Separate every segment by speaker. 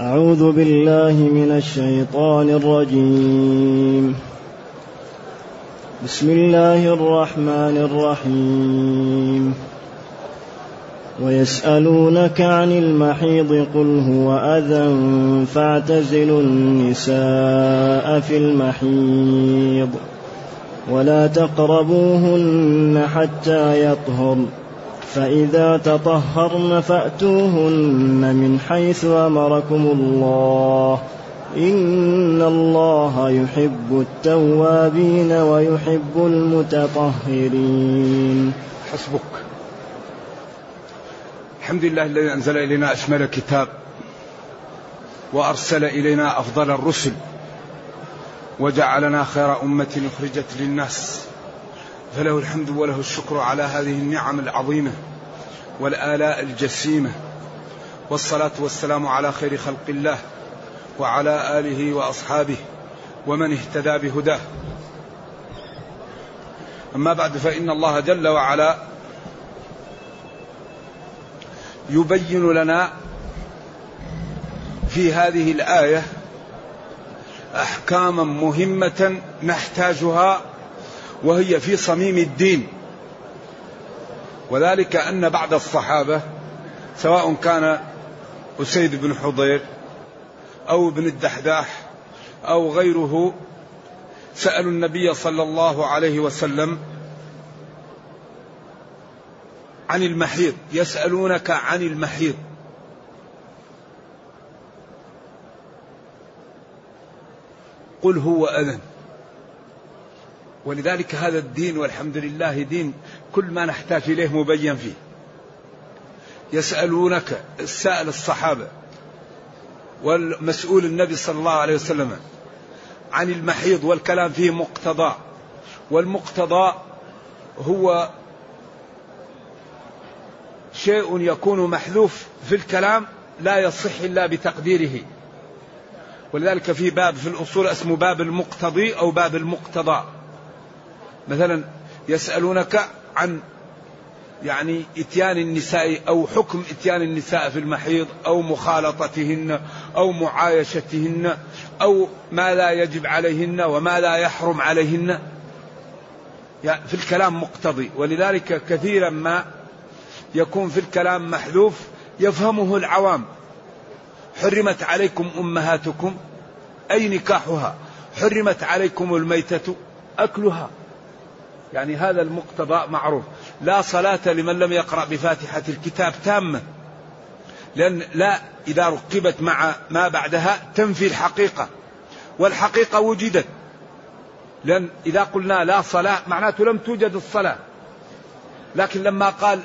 Speaker 1: أعوذ بالله من الشيطان الرجيم. بسم الله الرحمن الرحيم. ويسألونك عن المحيض قل هو أذى فاعتزلوا النساء في المحيض ولا تقربوهن حتى يطهرن فإذا تطهرن فأتوهن من حيث أمركم الله. إن الله يحب التوابين ويحب المتطهرين.
Speaker 2: حسبك. الحمد لله الذي أنزل إلينا أشمل كتاب وأرسل إلينا أفضل الرسل وجعلنا خير أمة أخرجت للناس. فله الحمد وله الشكر على هذه النعم العظيمة. والآلاء الجسيمة والصلاة والسلام على خير خلق الله وعلى آله وأصحابه ومن اهتدى بهداه. أما بعد فإن الله جل وعلا يبين لنا في هذه الآية أحكاما مهمة نحتاجها وهي في صميم الدين. وذلك أن بعض الصحابة سواء كان أسيد بن حضير أو ابن الدحداح أو غيره سألوا النبي صلى الله عليه وسلم عن المحيض يسألونك عن المحيض قل هو أذن. ولذلك هذا الدين والحمد لله دين كل ما نحتاج إليه مبين فيه. يسألونك السائل الصحابة والمسؤول النبي صلى الله عليه وسلم عن المحيض والكلام فيه مقتضى. والمقتضى هو شيء يكون محذوف في الكلام لا يصح إلا بتقديره. ولذلك في باب في الأصول اسمه باب المقتضي أو باب المقتضى. مثلا يسألونك عن يعني إتيان النساء أو حكم إتيان النساء في المحيض أو مخالطتهن أو معايشتهن أو ما لا يجب عليهن وما لا يحرم عليهن. يعني في الكلام مقتضي ولذلك كثيرا ما يكون في الكلام محذوف يفهمه العوام. حرمت عليكم أمهاتكم أي نكاحها؟ حرمت عليكم الميتة أكلها. يعني هذا المقتضى معروف. لا صلاة لمن لم يقرأ بفاتحة الكتاب تامة. لأن لا إذا ركبت مع ما بعدها تنفي الحقيقة. والحقيقة وجدت. لأن إذا قلنا لا صلاة معناته لم توجد الصلاة. لكن لما قال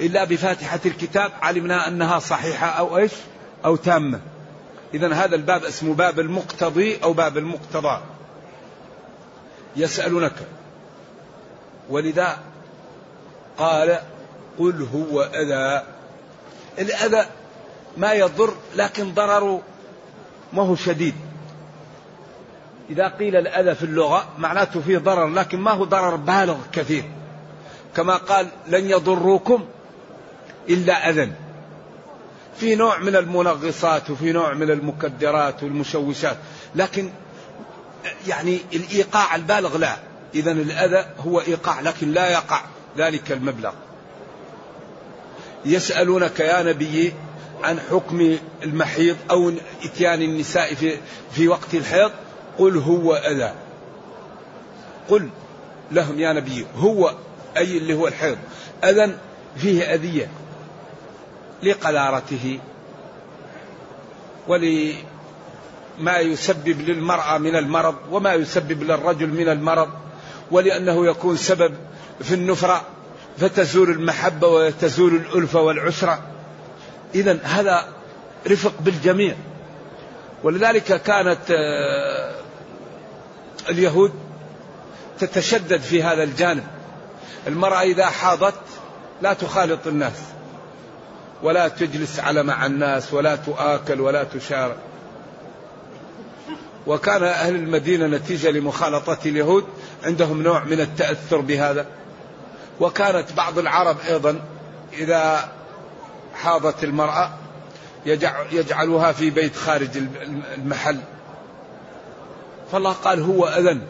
Speaker 2: إلا بفاتحة الكتاب علمنا أنها صحيحة أو إيش؟ أو تامة. إذا هذا الباب اسمه باب المقتضي أو باب المقتضى. يسألونك. ولذا قال قل هو أذى. الأذى ما يضر لكن ضرره ما هو شديد. إذا قيل الأذى في اللغة معناته فيه ضرر لكن ما هو ضرر بالغ كثير. كما قال لن يضروكم إلا أذى. في نوع من المنغصات وفي نوع من المكدرات والمشوشات لكن يعني الإيقاع البالغ لا. إذا الأذى هو إيقاع لكن لا يقع ذلك المبلغ. يسألونك يا نبي عن حكم المحيض أو إتيان النساء في, في وقت الحيض قل هو أذى. قل لهم يا نبي هو أي اللي هو الحيض. أذى فيه أذية لقذارته ولما يسبب للمرأة من المرض وما يسبب للرجل من المرض. ولأنه يكون سبب في النفرة فتزول المحبة وتزول الألفة والعسرة. إذا هذا رفق بالجميع. ولذلك كانت آه، اليهود تتشدد في هذا الجانب. المرأة إذا حاضت لا تخالط الناس ولا تجلس على مع الناس ولا تؤكل ولا تشارك. وكان أهل المدينة نتيجة لمخالطة اليهود. عندهم نوع من التأثر بهذا. وكانت بعض العرب أيضا إذا حاضت المرأة يجعلها في بيت خارج المحل. فالله قال هو أذن.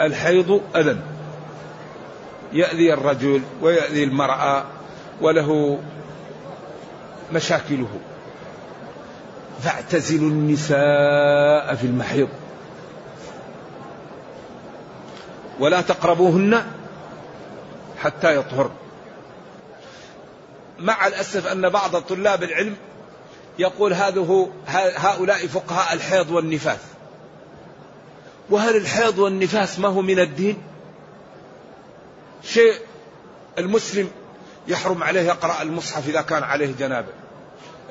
Speaker 2: الحيض أذن. يأذي الرجل ويأذي المرأة وله مشاكله. فاعتزلوا النساء في المحيض. ولا تقربوهن حتى يطهر. مع الأسف أن بعض طلاب العلم يقول هذا هؤلاء فقهاء الحيض والنفاس وهل الحيض والنفاس ما هو من الدين؟ شيء المسلم يحرم عليه يقرأ المصحف إذا كان عليه جنابة.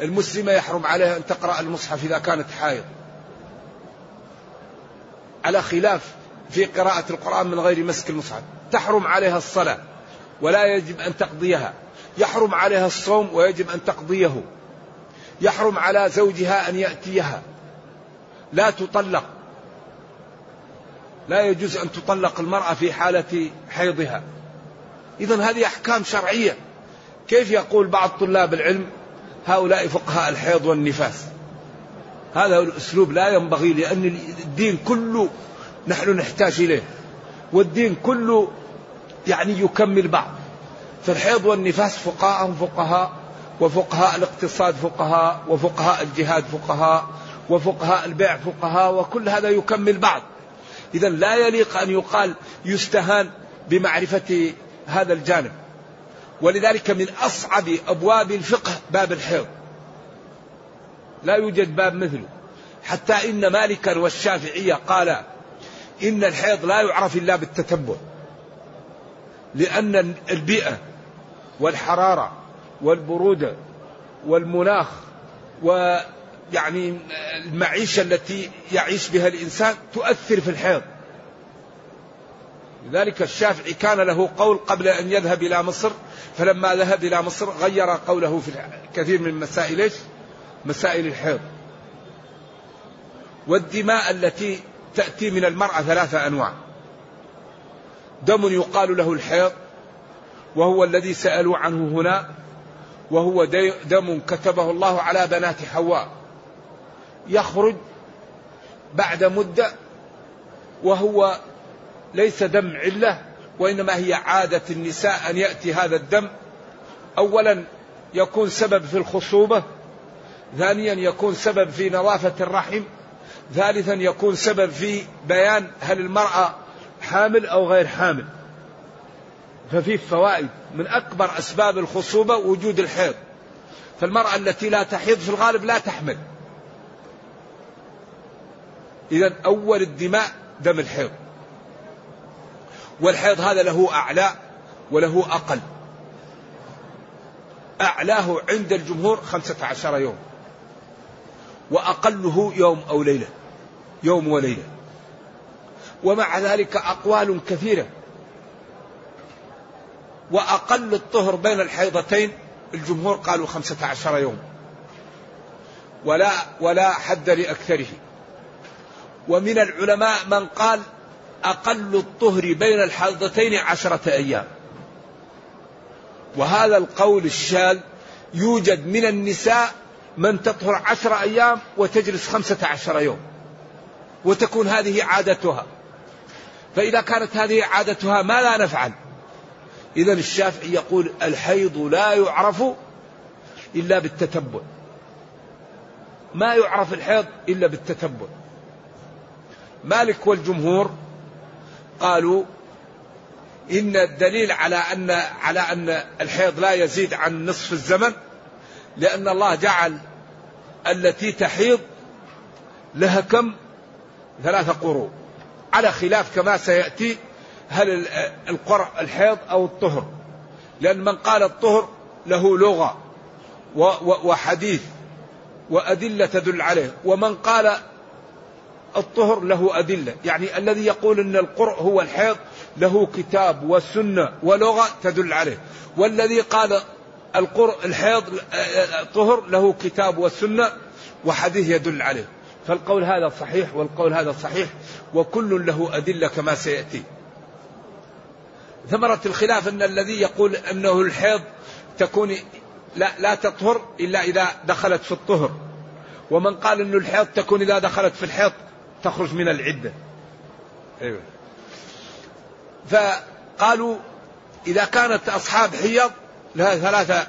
Speaker 2: المسلمة يحرم عليها أن تقرأ المصحف إذا كانت حائض. على خلاف في قراءة القرآن من غير مسك المصحف. تحرم عليها الصلاة ولا يجب أن تقضيها. يحرم عليها الصوم ويجب أن تقضيه. يحرم على زوجها أن يأتيها. لا تطلق. لا يجوز أن تطلق المرأة في حالة حيضها. إذا هذه أحكام شرعية. كيف يقول بعض طلاب العلم هؤلاء فقهاء الحيض والنفاس؟ هذا الأسلوب لا ينبغي لأن الدين كله نحن نحتاج إليه. والدين كله يعني يكمل بعض. فالحيض والنفاس فقهاء فقهاء وفقهاء الاقتصاد فقهاء وفقهاء الجهاد فقهاء وفقهاء البيع فقهاء وكل هذا يكمل بعض. إذا لا يليق أن يقال يستهان بمعرفة هذا الجانب. ولذلك من أصعب أبواب الفقه باب الحيض. لا يوجد باب مثله. حتى إن مالكا والشافعية قال إن الحيض لا يعرف إلا بالتتبع. لأن البيئة والحرارة والبرودة والمناخ ويعني المعيشة التي يعيش بها الإنسان تؤثر في الحيض. لذلك الشافعي كان له قول قبل أن يذهب إلى مصر فلما ذهب إلى مصر غير قوله في كثير من مسائل؟ مسائل الحيض. والدماء التي تأتي من المرأة ثلاثة أنواع. دم يقال له الحيض وهو الذي سألوا عنه هنا وهو دم كتبه الله على بنات حواء. يخرج بعد مدة وهو ليس دم علة وإنما هي عادة النساء أن يأتي هذا الدم. أولا يكون سبب في الخصوبة ثانيا يكون سبب في نظافة الرحم ثالثا يكون سبب في بيان هل المرأة حامل أو غير حامل. ففي فوائد من أكبر أسباب الخصوبة وجود الحيض. فالمرأة التي لا تحيض في الغالب لا تحمل. إذا أول الدماء دم الحيض. والحيض هذا له أعلى وله أقل. أعلاه عند الجمهور خمسة عشر يوم. وأقله يوم أو ليلة يوم وليلة. ومع ذلك أقوال كثيرة. وأقل الطهر بين الحيضتين الجمهور قالوا خمسة عشر يوم. ولا ولا حد لأكثره. ومن العلماء من قال أقل الطهر بين الحيضتين عشرة أيام. وهذا القول الشاذ يوجد من النساء من تطهر عشر أيام وتجلس خمسة عشر يوم وتكون هذه عادتها. فإذا كانت هذه عادتها ما لا نفعل. إذا الشافعي يقول الحيض لا يعرف إلا بالتتبع. ما يعرف الحيض إلا بالتتبع. مالك والجمهور قالوا إن الدليل على أن على أن الحيض لا يزيد عن نصف الزمن لأن الله جعل التي تحيض لها كم؟ ثلاثة قروء على خلاف كما سيأتي هل القرع الحيض أو الطهر. لأن من قال الطهر له لغة وحديث وأدلة تدل عليه. ومن قال الطهر له أدلة. يعني الذي يقول أن القرء هو الحيض له كتاب وسنة ولغة تدل عليه. والذي قال القرء الحيض طهر له كتاب وسنة وحديث يدل عليه. فالقول هذا صحيح والقول هذا صحيح وكل له أدلة كما سيأتي. ثمرة الخلاف أن الذي يقول أنه الحيض تكون لا, لا تطهر إلا إذا دخلت في الطهر. ومن قال أن الحيض تكون إذا دخلت في الحيض تخرج من العدة. أيوة. فقالوا إذا كانت أصحاب حيض لها ثلاثة.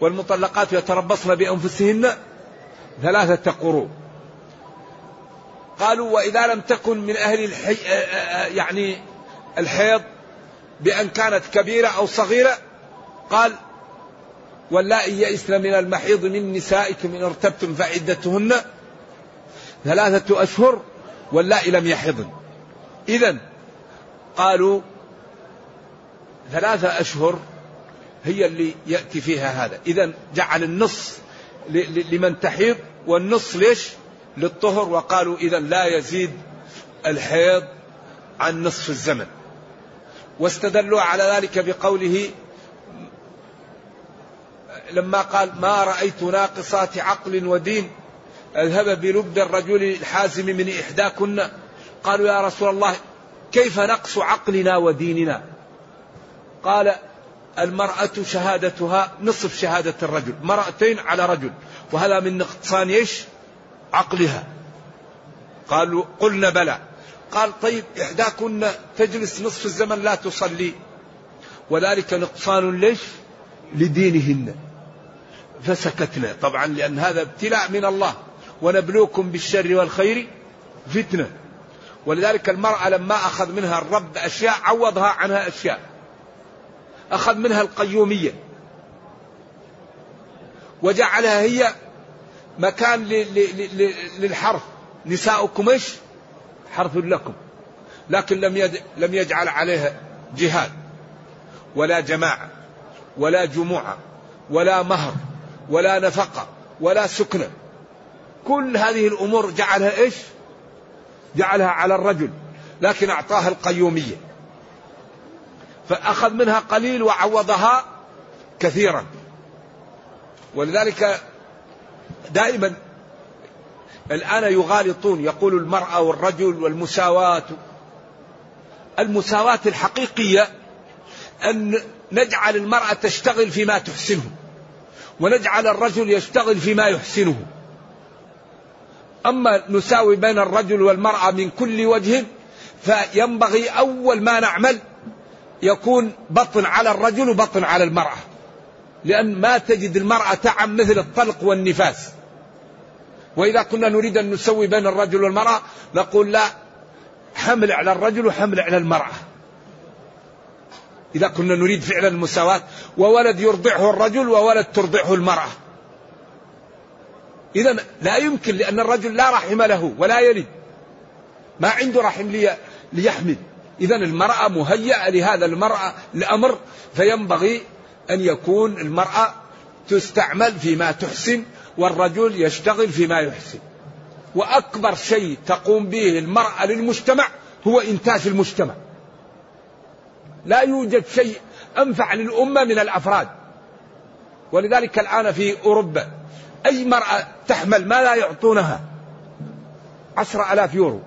Speaker 2: والمطلقات يتربصن بأنفسهن ثلاثة قروء. قالوا وإذا لم تكن من أهل الحي يعني الحيض بأن كانت كبيرة أو صغيرة قال واللائي يئسن من المحيض من نسائكم إن ارتبتم فعدتهن ثلاثة أشهر واللائي لم يحضن. إذا قالوا ثلاثة أشهر هي اللي يأتي فيها هذا. إذا جعل النص لمن تحيض والنص ليش؟ للطهر. وقالوا إذا لا يزيد الحيض عن نصف الزمن. واستدلوا على ذلك بقوله لما قال ما رأيت ناقصات عقل ودين أذهب بلبد الرجل الحازم من إحداكن. قالوا يا رسول الله كيف نقص عقلنا وديننا؟ قال المرأة شهادتها نصف شهادة الرجل مرأتين على رجل. وهذا من نقصان إيش؟ عقلها. قالوا قلنا بلى. قال طيب إحداكن تجلس نصف الزمن لا تصلي. وذلك نقصان ليش؟ لدينهن. فسكتنا. طبعا لأن هذا ابتلاء من الله. ونبلوكم بالشر والخير فتنة. ولذلك المرأة لما أخذ منها الرب أشياء عوضها عنها أشياء. أخذ منها القيومية. وجعلها هي مكان للحرث. نساؤكم إيش حرث لكم. لكن لم لم يجعل عليها جهاد. ولا جماعة ولا جموعة ولا مهر ولا نفقة ولا سكنة. كل هذه الأمور جعلها إيش؟ جعلها على الرجل. لكن أعطاها القيومية. فأخذ منها قليل وعوضها كثيرا. ولذلك دائما الآن يغالطون يقول المرأة والرجل والمساواة. المساواة الحقيقية أن نجعل المرأة تشتغل فيما تحسنه ونجعل الرجل يشتغل فيما يحسنه. أما نساوي بين الرجل والمرأة من كل وجه فينبغي أول ما نعمل يكون بطن على الرجل وبطن على المرأة. لأن ما تجد المرأة تعم مثل الطلق والنفاس. وإذا كنا نريد أن نسوي بين الرجل والمرأة نقول لا حمل على الرجل وحمل على المرأة. إذا كنا نريد فعلا المساواة وولد يرضعه الرجل وولد ترضعه المرأة. إذا لا يمكن لأن الرجل لا رحم له ولا يلد. ما عنده رحم لي ليحمل. إذا المرأة مهيئة لهذا المرأة الأمر فينبغي أن يكون المرأة تستعمل فيما تحسن والرجل يشتغل فيما يحسن. وأكبر شيء تقوم به المرأة للمجتمع هو إنتاج المجتمع. لا يوجد شيء أنفع للأمة من الأفراد. ولذلك الآن في أوروبا أي مرأة تحمل ما لا يعطونها؟ عشرة ألاف يورو.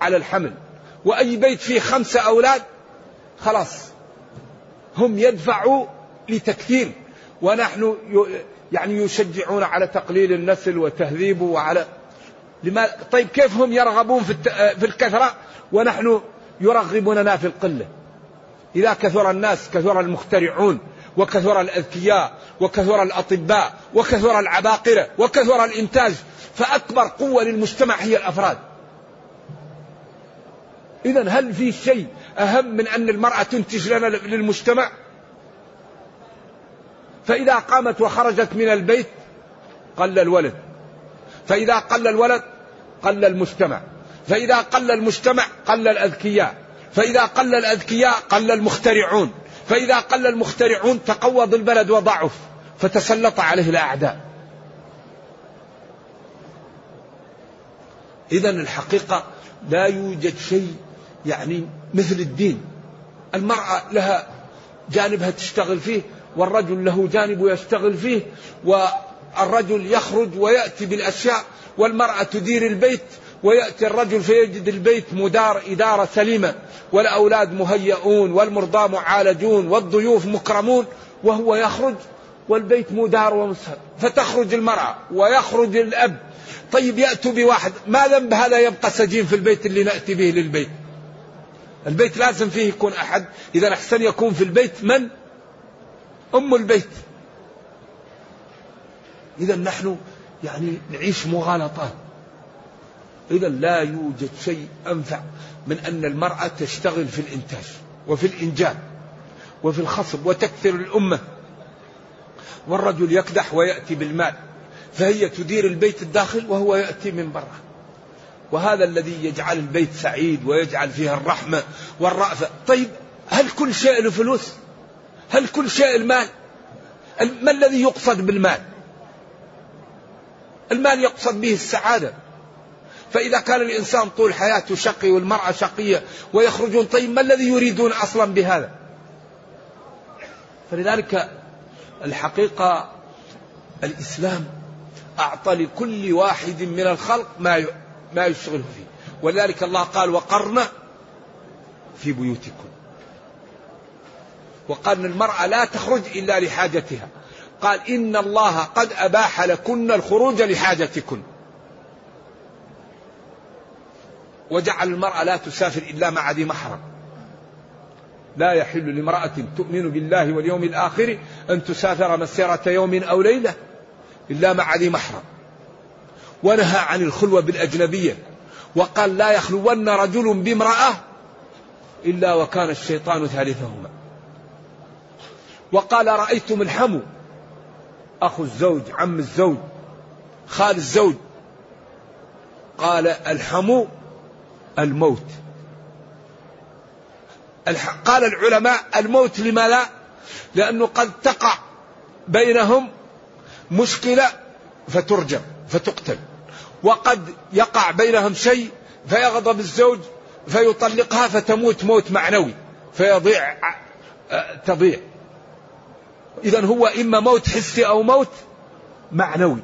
Speaker 2: على الحمل. وأي بيت فيه خمسة أولاد خلاص هم يدفعوا لتكثير. ونحن يعني يشجعون على تقليل النسل وتهذيبه وعلى لما طيب كيف هم يرغبون في في الكثرة؟ ونحن يرغبوننا في القلة. إذا كثر الناس كثر المخترعون وكثر الأذكياء وكثر الأطباء وكثر العباقرة وكثر الإنتاج فأكبر قوة للمجتمع هي الأفراد. إذا هل في شيء أهم من أن المرأة تنتج لنا للمجتمع؟ فإذا قامت وخرجت من البيت قل الولد. فإذا قل الولد قل المجتمع. فإذا قل المجتمع قل الأذكياء. فإذا قل الأذكياء قل المخترعون. فإذا قل المخترعون تقوض البلد وضعف. فتسلط عليه الأعداء. إذا الحقيقة لا يوجد شيء يعني مثل الدين. المرأة لها جانبها تشتغل فيه والرجل له جانب يشتغل فيه والرجل يخرج ويأتي بالأشياء والمرأة تدير البيت ويأتي الرجل فيجد البيت مدار إدارة سليمة والأولاد مهيئون والمرضى معالجون والضيوف مكرمون وهو يخرج والبيت مدار ومسهر. فتخرج المرأة ويخرج الأب. طيب يأتوا بواحد ما ذنب هذا يبقى سجين في البيت اللي نأتي به للبيت؟ البيت لازم فيه يكون أحد. إذا أحسن يكون في البيت من؟ أم البيت. إذا نحن يعني نعيش مغالطات. إذا لا يوجد شيء أنفع من أن المرأة تشتغل في الإنتاج وفي الإنجاب وفي الخصب وتكثر الأمة. والرجل يكدح ويأتي بالمال فهي تدير البيت الداخل وهو يأتي من برا. وهذا الذي يجعل البيت سعيد ويجعل فيها الرحمة والرأفة. طيب هل كل شيء فلوس؟ هل كل شيء المال؟ ما الذي يقصد بالمال؟ المال يقصد به السعادة. فإذا كان الإنسان طول حياته شقي والمرأة شقية ويخرجون طيب ما الذي يريدون أصلا بهذا؟ فلذلك الحقيقة الإسلام أعطى لكل واحد من الخلق ما ما يشغله فيه. ولذلك الله قال وقرن في بيوتكم. وقال المرأة لا تخرج إلا لحاجتها. قال إن الله قد أباح لكن الخروج لحاجتكن. وجعل المرأة لا تسافر إلا مع ذي محرم. لا يحل لامرأة تؤمن بالله واليوم الآخر أن تسافر مسيرة يوم أو ليلة إلا مع ذي محرم. ونهى عن الخلوة بالأجنبية وقال لا يخلون رجل بامرأة إلا وكان الشيطان ثالثهما. وقال رأيتم الحمو أخو الزوج عم الزوج خال الزوج. قال الحمو الموت. قال العلماء الموت لما لا؟ لأنه قد تقع بينهم مشكلة فترجم. فتقتل. وقد يقع بينهم شيء فيغضب الزوج فيطلقها فتموت موت معنوي فيضيع تضيع. إذا هو إما موت حسي أو موت معنوي.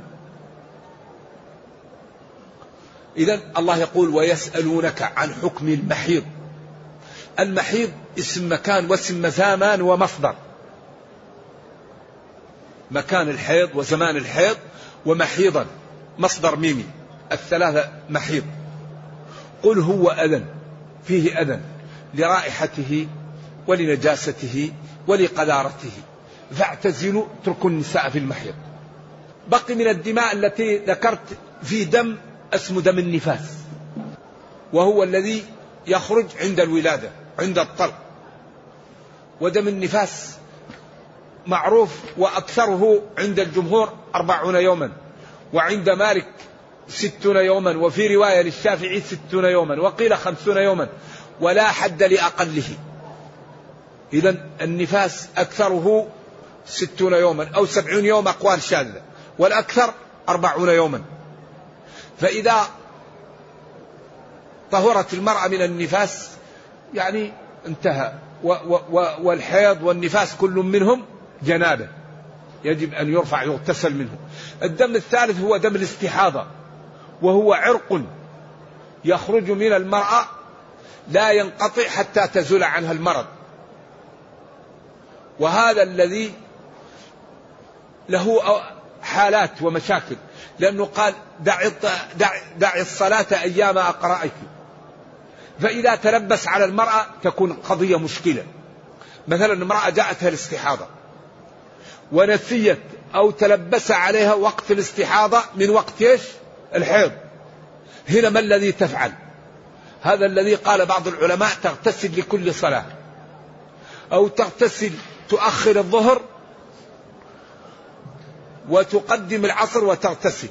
Speaker 2: إذا الله يقول ويسألونك عن حكم المحيض. المحيض اسم مكان واسم زمان ومصدر. مكان الحيض وزمان الحيض ومحيضا. مصدر ميمي الثلاثة محيض قل هو أذن فيه أذن لرائحته ولنجاسته ولقذارته. فاعتزلوا اتركوا النساء في المحيض بقي من الدماء التي ذكرت في دم اسمه دم النفاس. وهو الذي يخرج عند الولادة عند الطلق. ودم النفاس معروف وأكثره عند الجمهور أربعون يوما. وعند مالك ستون يوما وفي رواية للشافعي ستون يوما وقيل خمسون يوما ولا حد لأقله. إذا النفاس أكثره ستون يوما أو سبعون يوم أقوال شاذة والأكثر أربعون يوما. فإذا طهرت المرأة من النفاس يعني انتهى و و والحيض والنفاس كل منهم جنابة يجب أن يرفع يغتسل منه الدم الثالث هو دم الاستحاضة وهو عرق يخرج من المرأة لا ينقطع حتى تزول عنها المرض. وهذا الذي له حالات ومشاكل لأنه قال دع, الصلاة أيام أقرائك فإذا تلبس على المرأة تكون قضية مشكلة. مثلا امرأة جاءتها الاستحاضة ونسيت أو تلبس عليها وقت الاستحاضة من وقت إيش؟ الحيض. هنا ما الذي تفعل؟ هذا الذي قال بعض العلماء تغتسل لكل صلاة. أو تغتسل تؤخر الظهر وتقدم العصر وتغتسل.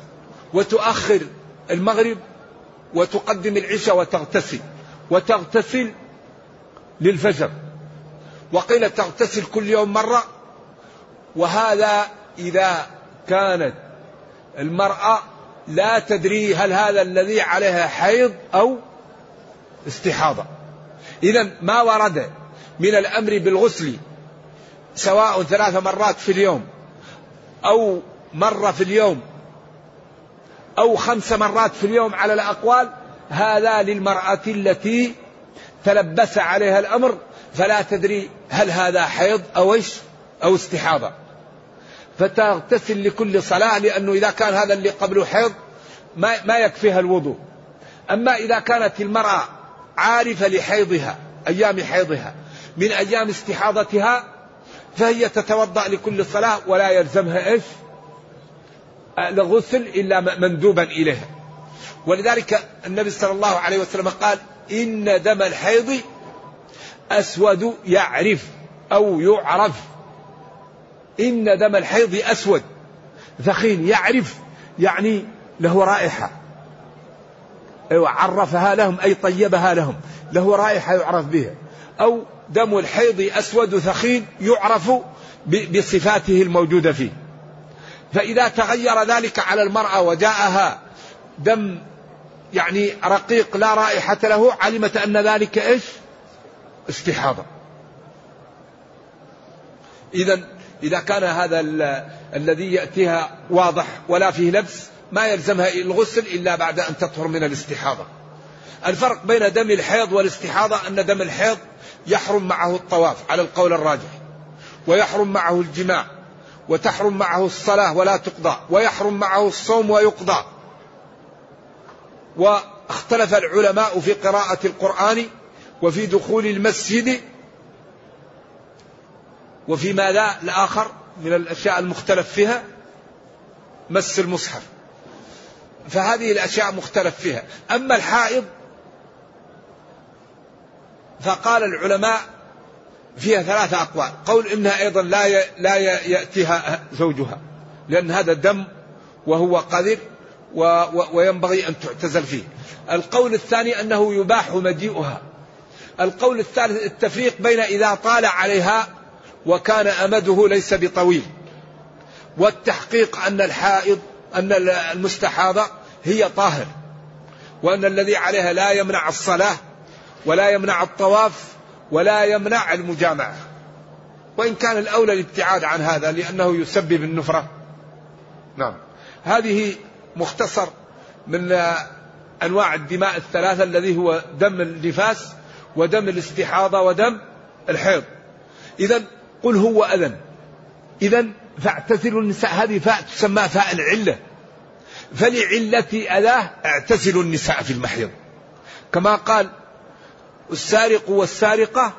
Speaker 2: وتؤخر المغرب وتقدم العشاء وتغتسل. وتغتسل للفجر. وقيل تغتسل كل يوم مرة. وهذا إذا كانت المرأة لا تدري هل هذا الذي عليها حيض أو استحاضة. إذا ما ورد من الأمر بالغسل سواء ثلاث مرات في اليوم أو مرة في اليوم أو خمس مرات في اليوم على الأقوال هذا للمرأة التي تلبس عليها الأمر فلا تدري هل هذا حيض أو إيش أو استحاضة. فتغتسل لكل صلاة لأنه إذا كان هذا اللي قبله حيض ما, ما يكفيها الوضوء. أما إذا كانت المرأة عارفة لحيضها أيام حيضها من أيام استحاضتها فهي تتوضأ لكل صلاة ولا يلزمها إيش؟ الغسل إلا مندوبا إليها. ولذلك النبي صلى الله عليه وسلم قال إن دم الحيض أسود يعرف أو يعرف. إن دم الحيض أسود. ثخين يعرف يعني له رائحة. أيوة عرفها لهم أي طيبها لهم. له رائحة يعرف بها. أو دم الحيض أسود ثخين يعرف بصفاته الموجودة فيه. فإذا تغير ذلك على المرأة وجاءها دم يعني رقيق لا رائحة له علمت أن ذلك إيش؟ استحاضة. إذا إذا كان هذا الذي يأتيها واضح ولا فيه لبس ما يلزمها الغسل إلا بعد أن تطهر من الاستحاضة. الفرق بين دم الحيض والاستحاضة أن دم الحيض يحرم معه الطواف على القول الراجح ويحرم معه الجماع وتحرم معه الصلاة ولا تقضى ويحرم معه الصوم ويقضى. واختلف العلماء في قراءة القرآن وفي دخول المسجد وفي ماذا الآخر من الأشياء المختلف فيها مس المصحف. فهذه الأشياء مختلف فيها. أما الحائض فقال العلماء فيها ثلاثة أقوال. قول إنها أيضا لا لا يأتيها زوجها لأن هذا دم وهو قذر وينبغي أن تعتزل فيه. القول الثاني أنه يباح مجيئها. القول الثالث التفريق بين إذا طال عليها وكان أمده ليس بطويل. والتحقيق أن الحائض أن المستحاضة هي طاهر وأن الذي عليها لا يمنع الصلاة ولا يمنع الطواف ولا يمنع المجامعة. وإن كان الأولى الابتعاد عن هذا لأنه يسبب النفرة. نعم. هذه مختصر من أنواع الدماء الثلاثة الذي هو دم النفاس ودم الاستحاضة ودم الحيض. إذا قل هو أذن. إذا فاعتزلوا النساء. هذه فاء تسمى فاء العلة. فلعلة أذاه اعتزلوا النساء في المحيض. كما قال السارق والسارقة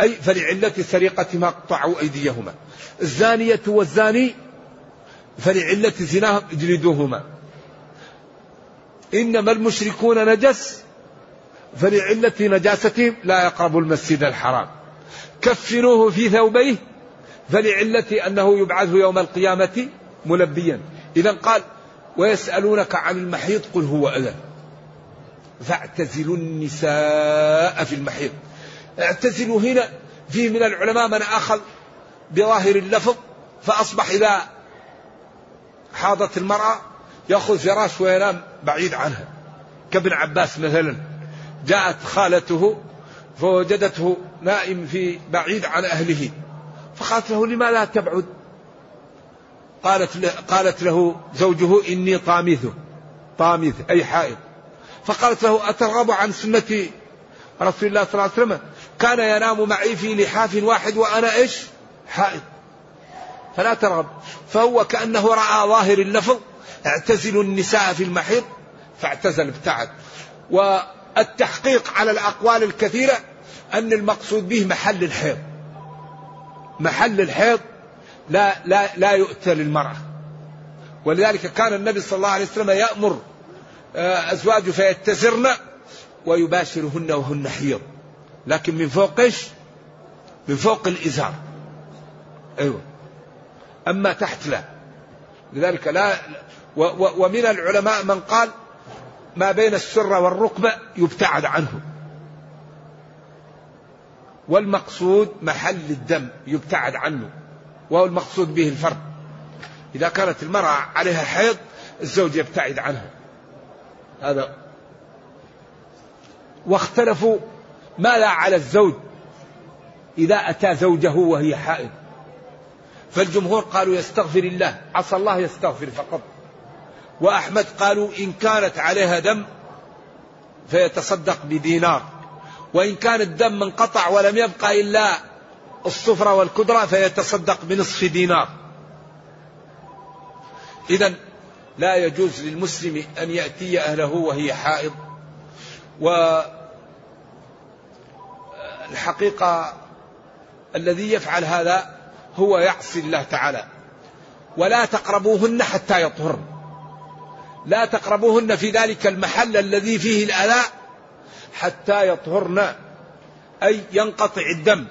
Speaker 2: أي فلعلة سرقتهما قطعوا أيديهما. الزانية والزاني فلعلة زناهم اجلدوهما. إنما المشركون نجس فلعلة نجاستهم لا يقربوا المسجد الحرام. كفنوه في ثوبيه فلعلة أنه يبعث يوم القيامة ملبيا. إذا قال ويسألونك عن المحيط قل هو أذى. فاعتزلوا النساء في المحيط. اعتزلوا هنا فيه من العلماء من أخذ بظاهر اللفظ فأصبح إذا حاضت المرأة يأخذ فراش وينام بعيد عنها. كابن عباس مثلا جاءت خالته فوجدته نائم في بعيد عن أهله. فقالت له لما لا تبعد؟ قالت له, قالت له زوجه إني طامثه طامث أي حائض. فقالت له أترغب عن سنة رسول الله صلى الله عليه وسلم كان ينام معي في لحاف واحد وأنا إيش؟ حائض. فلا ترغب. فهو كأنه رأى ظاهر اللفظ اعتزلوا النساء في المحيض. فاعتزل ابتعد. والتحقيق على الأقوال الكثيرة أن المقصود به محل الحيض. محل الحيض لا لا لا يؤتى للمرأة. ولذلك كان النبي صلى الله عليه وسلم يأمر آه، أزواجه فيتزرن ويباشرهن وهن حيض. لكن من فوق إيش؟ من فوق الإزار. أيوة. أما تحت لا. لذلك لا ومن العلماء من قال ما بين السرة والركبة يبتعد عنه. والمقصود محل الدم يبتعد عنه وهو المقصود به الفرد. إذا كانت المرأة عليها حيض الزوج يبتعد عنها هذا. واختلفوا ماذا على الزوج إذا أتى زوجه وهي حائض. فالجمهور قالوا يستغفر الله عسى الله يستغفر فقط. وأحمد قالوا إن كانت عليها دم فيتصدق بدينار. وإن كان الدم انقطع ولم يبقى إلا الصفرة والكدرة فيتصدق بنصف دينار. إذا لا يجوز للمسلم أن يأتي أهله وهي حائض. والحقيقة الذي يفعل هذا هو يعصي الله تعالى. ولا تقربوهن حتى يطهرن. لا تقربوهن في ذلك المحل الذي فيه الأذى حتى يطهرن أي ينقطع الدم.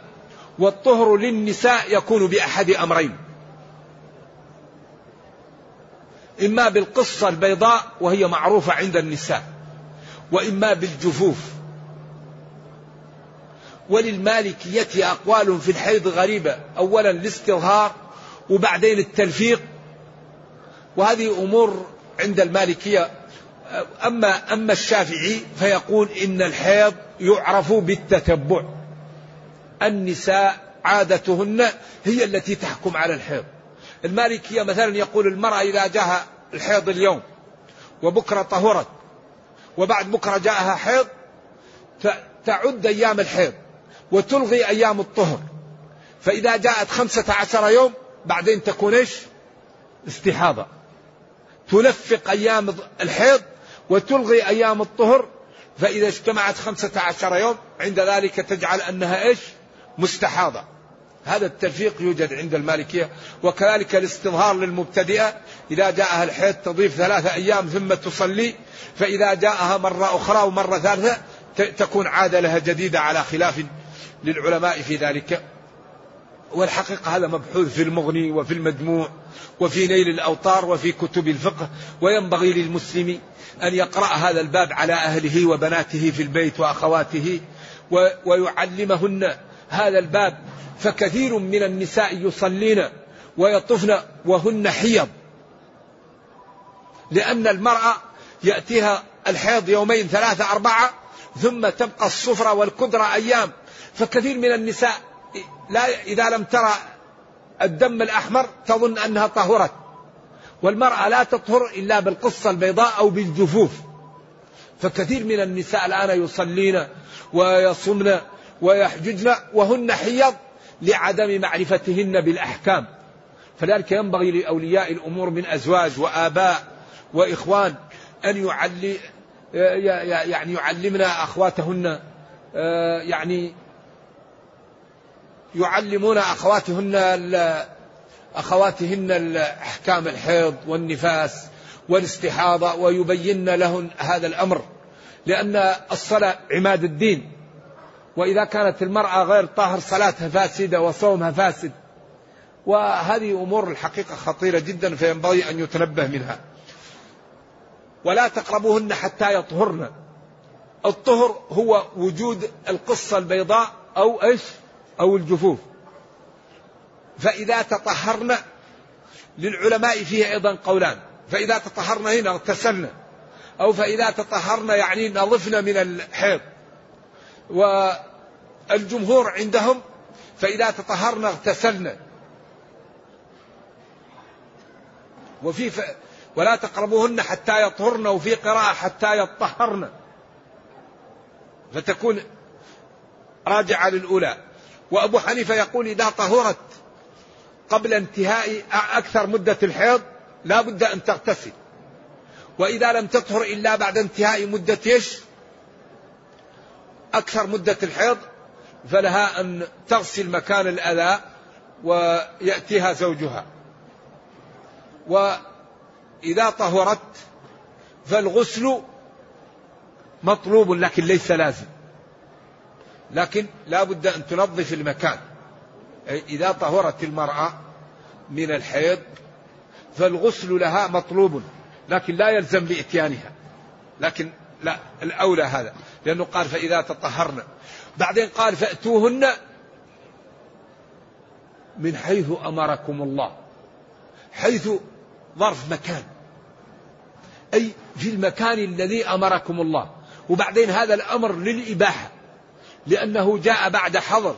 Speaker 2: والطهر للنساء يكون بأحد أمرين. إما بالقصة البيضاء وهي معروفة عند النساء وإما بالجفوف. وللمالكية أقوال في الحيض غريبة. أولا الاستظهار وبعدين التلفيق وهذه أمور عند المالكية أما أما الشافعي فيقول إن الحيض يعرف بالتتبع. النساء عادتهن هي التي تحكم على الحيض. المالكية مثلا يقول المرأة إذا جاءها الحيض اليوم وبكرة طهرت وبعد بكرة جاءها حيض تعد أيام الحيض وتلغي أيام الطهر. فإذا جاءت خمسة عشر يوم بعدين تكون إيش؟ استحاضة. تلفق أيام الحيض وتلغي أيام الطهر فإذا اجتمعت خمسة عشر يوم عند ذلك تجعل أنها إيش؟ مستحاضة. هذا التلفيق يوجد عند المالكية وكذلك الاستظهار للمبتدئة إذا جاءها الحيض تضيف ثلاثة أيام ثم تصلي فإذا جاءها مرة أخرى ومرة ثالثة تكون عادة لها جديدة على خلاف للعلماء في ذلك. والحقيقة هذا مبحوث في المغني وفي المجموع وفي نيل الأوطار وفي كتب الفقه وينبغي للمسلم أن يقرأ هذا الباب على أهله وبناته في البيت وأخواته ويعلمهن هذا الباب فكثير من النساء يصلين ويطفن وهن حيض. لأن المرأة يأتيها الحيض يومين ثلاثة أربعة ثم تبقى الصفرة والكدرة أيام. فكثير من النساء لا إذا لم ترى الدم الأحمر تظن أنها طهرت. والمرأة لا تطهر إلا بالقصة البيضاء أو بالجفوف. فكثير من النساء الآن يصلين ويصمن ويحججن وهن حيض لعدم معرفتهن بالأحكام. فلذلك ينبغي لأولياء الأمور من أزواج وآباء وإخوان أن يعلي يعني يعلمنا أخواتهن يعني يعلمون أخواتهن أخواتهن أحكام الحيض والنفاس والاستحاضة ويبين لهن هذا الأمر لأن الصلاة عماد الدين. وإذا كانت المرأة غير طاهر صلاتها فاسدة وصومها فاسد. وهذه أمور الحقيقة خطيرة جدا فينبغي أن يتنبه منها. ولا تقربوهن حتى يطهرن. الطهر هو وجود القصة البيضاء أو إيش؟ أو الجفوف. فإذا تطهرن للعلماء فيه أيضا قولان. فإذا تطهرن هنا اغتسلن. أو فإذا تطهرن يعني نظفن من الحيض. والجمهور عندهم فإذا تطهرن اغتسلن. وفي ف... ولا تقربوهن حتى يطهرن وفي قراءة حتى يطهرن. فتكون راجعة للأولى. وأبو حنيفة يقول إذا طهرت قبل انتهاء أكثر مدة الحيض لا بد أن تغتسل. وإذا لم تطهر إلا بعد انتهاء مدة إيش؟ أكثر مدة الحيض فلها أن تغسل مكان الأذى ويأتيها زوجها. وإذا طهرت فالغسل مطلوب لكن ليس لازم. لكن لا بد أن تنظف المكان. إذا طهرت المرأة من الحيض فالغسل لها مطلوب لكن لا يلزم بإتيانها. لكن لا الأولى هذا. لأنه قال فإذا تطهرن. بعدين قال فأتوهن من حيث أمركم الله. حيث ظرف مكان. أي في المكان الذي أمركم الله. وبعدين هذا الأمر للإباحة. لأنه جاء بعد حظر.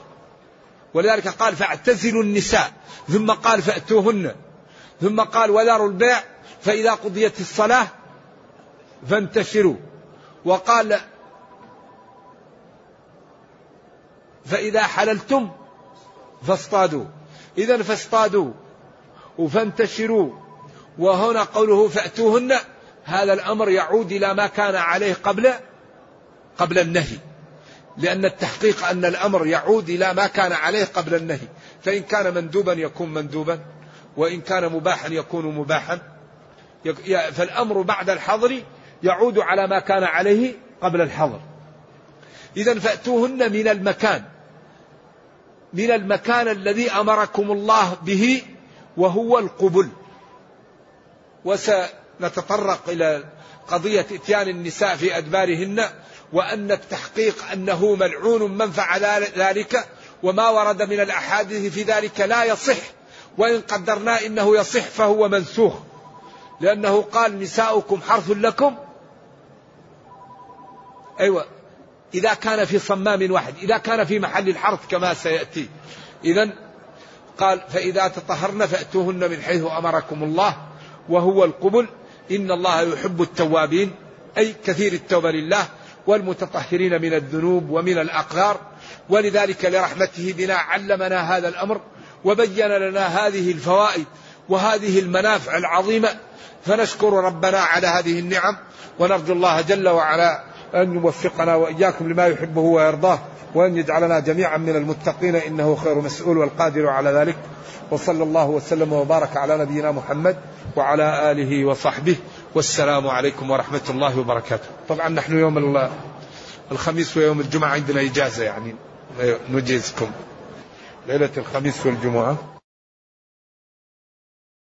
Speaker 2: ولذلك قال فاعتزلوا النساء. ثم قال فأتوهن. ثم قال وذروا البيع. فإذا قضيت الصلاة فانتشروا. وقال فإذا حللتم فاصطادوا. إذا فاصطادوا وفانتشروا. وهنا قوله فأتوهن. هذا الأمر يعود إلى ما كان عليه قبل قبل النهي. لأن التحقيق أن الأمر يعود إلى ما كان عليه قبل النهي. فإن كان مندوبا يكون مندوبا وإن كان مباحا يكون مباحا. فالأمر بعد الحظر يعود على ما كان عليه قبل الحظر. إذا فأتوهن من المكان. من المكان الذي أمركم الله به وهو القبل. وسنتطرق إلى قضية إتيان النساء في أدبارهن. وأن التحقيق أنه ملعون من فعل ذلك وما ورد من الأحاديث في ذلك لا يصح. وإن قدرنا إنه يصح فهو منسوخ. لأنه قال نساؤكم حرث لكم. أيوة. إذا كان في صمام واحد إذا كان في محل الحرث كما سيأتي. إذا قال فإذا تطهرن فأتوهن من حيث أمركم الله وهو القبل. إن الله يحب التوابين أي كثير التوبة لله. والمتطهرين من الذنوب ومن الأقدار ولذلك لرحمته بنا علمنا هذا الأمر وبين لنا هذه الفوائد وهذه المنافع العظيمة. فنشكر ربنا على هذه النعم ونرجو الله جل وعلا أن يوفقنا وإياكم لما يحبه ويرضاه وأن يجعلنا جميعا من المتقين. إنه خير مسؤول والقادر على ذلك. وصلى الله وسلم وبارك على نبينا محمد وعلى آله وصحبه. والسلام عليكم ورحمة الله وبركاته. طبعا نحن يوم الخميس ويوم الجمعة عندنا إجازة يعني نجيزكم ليلة الخميس والجمعة.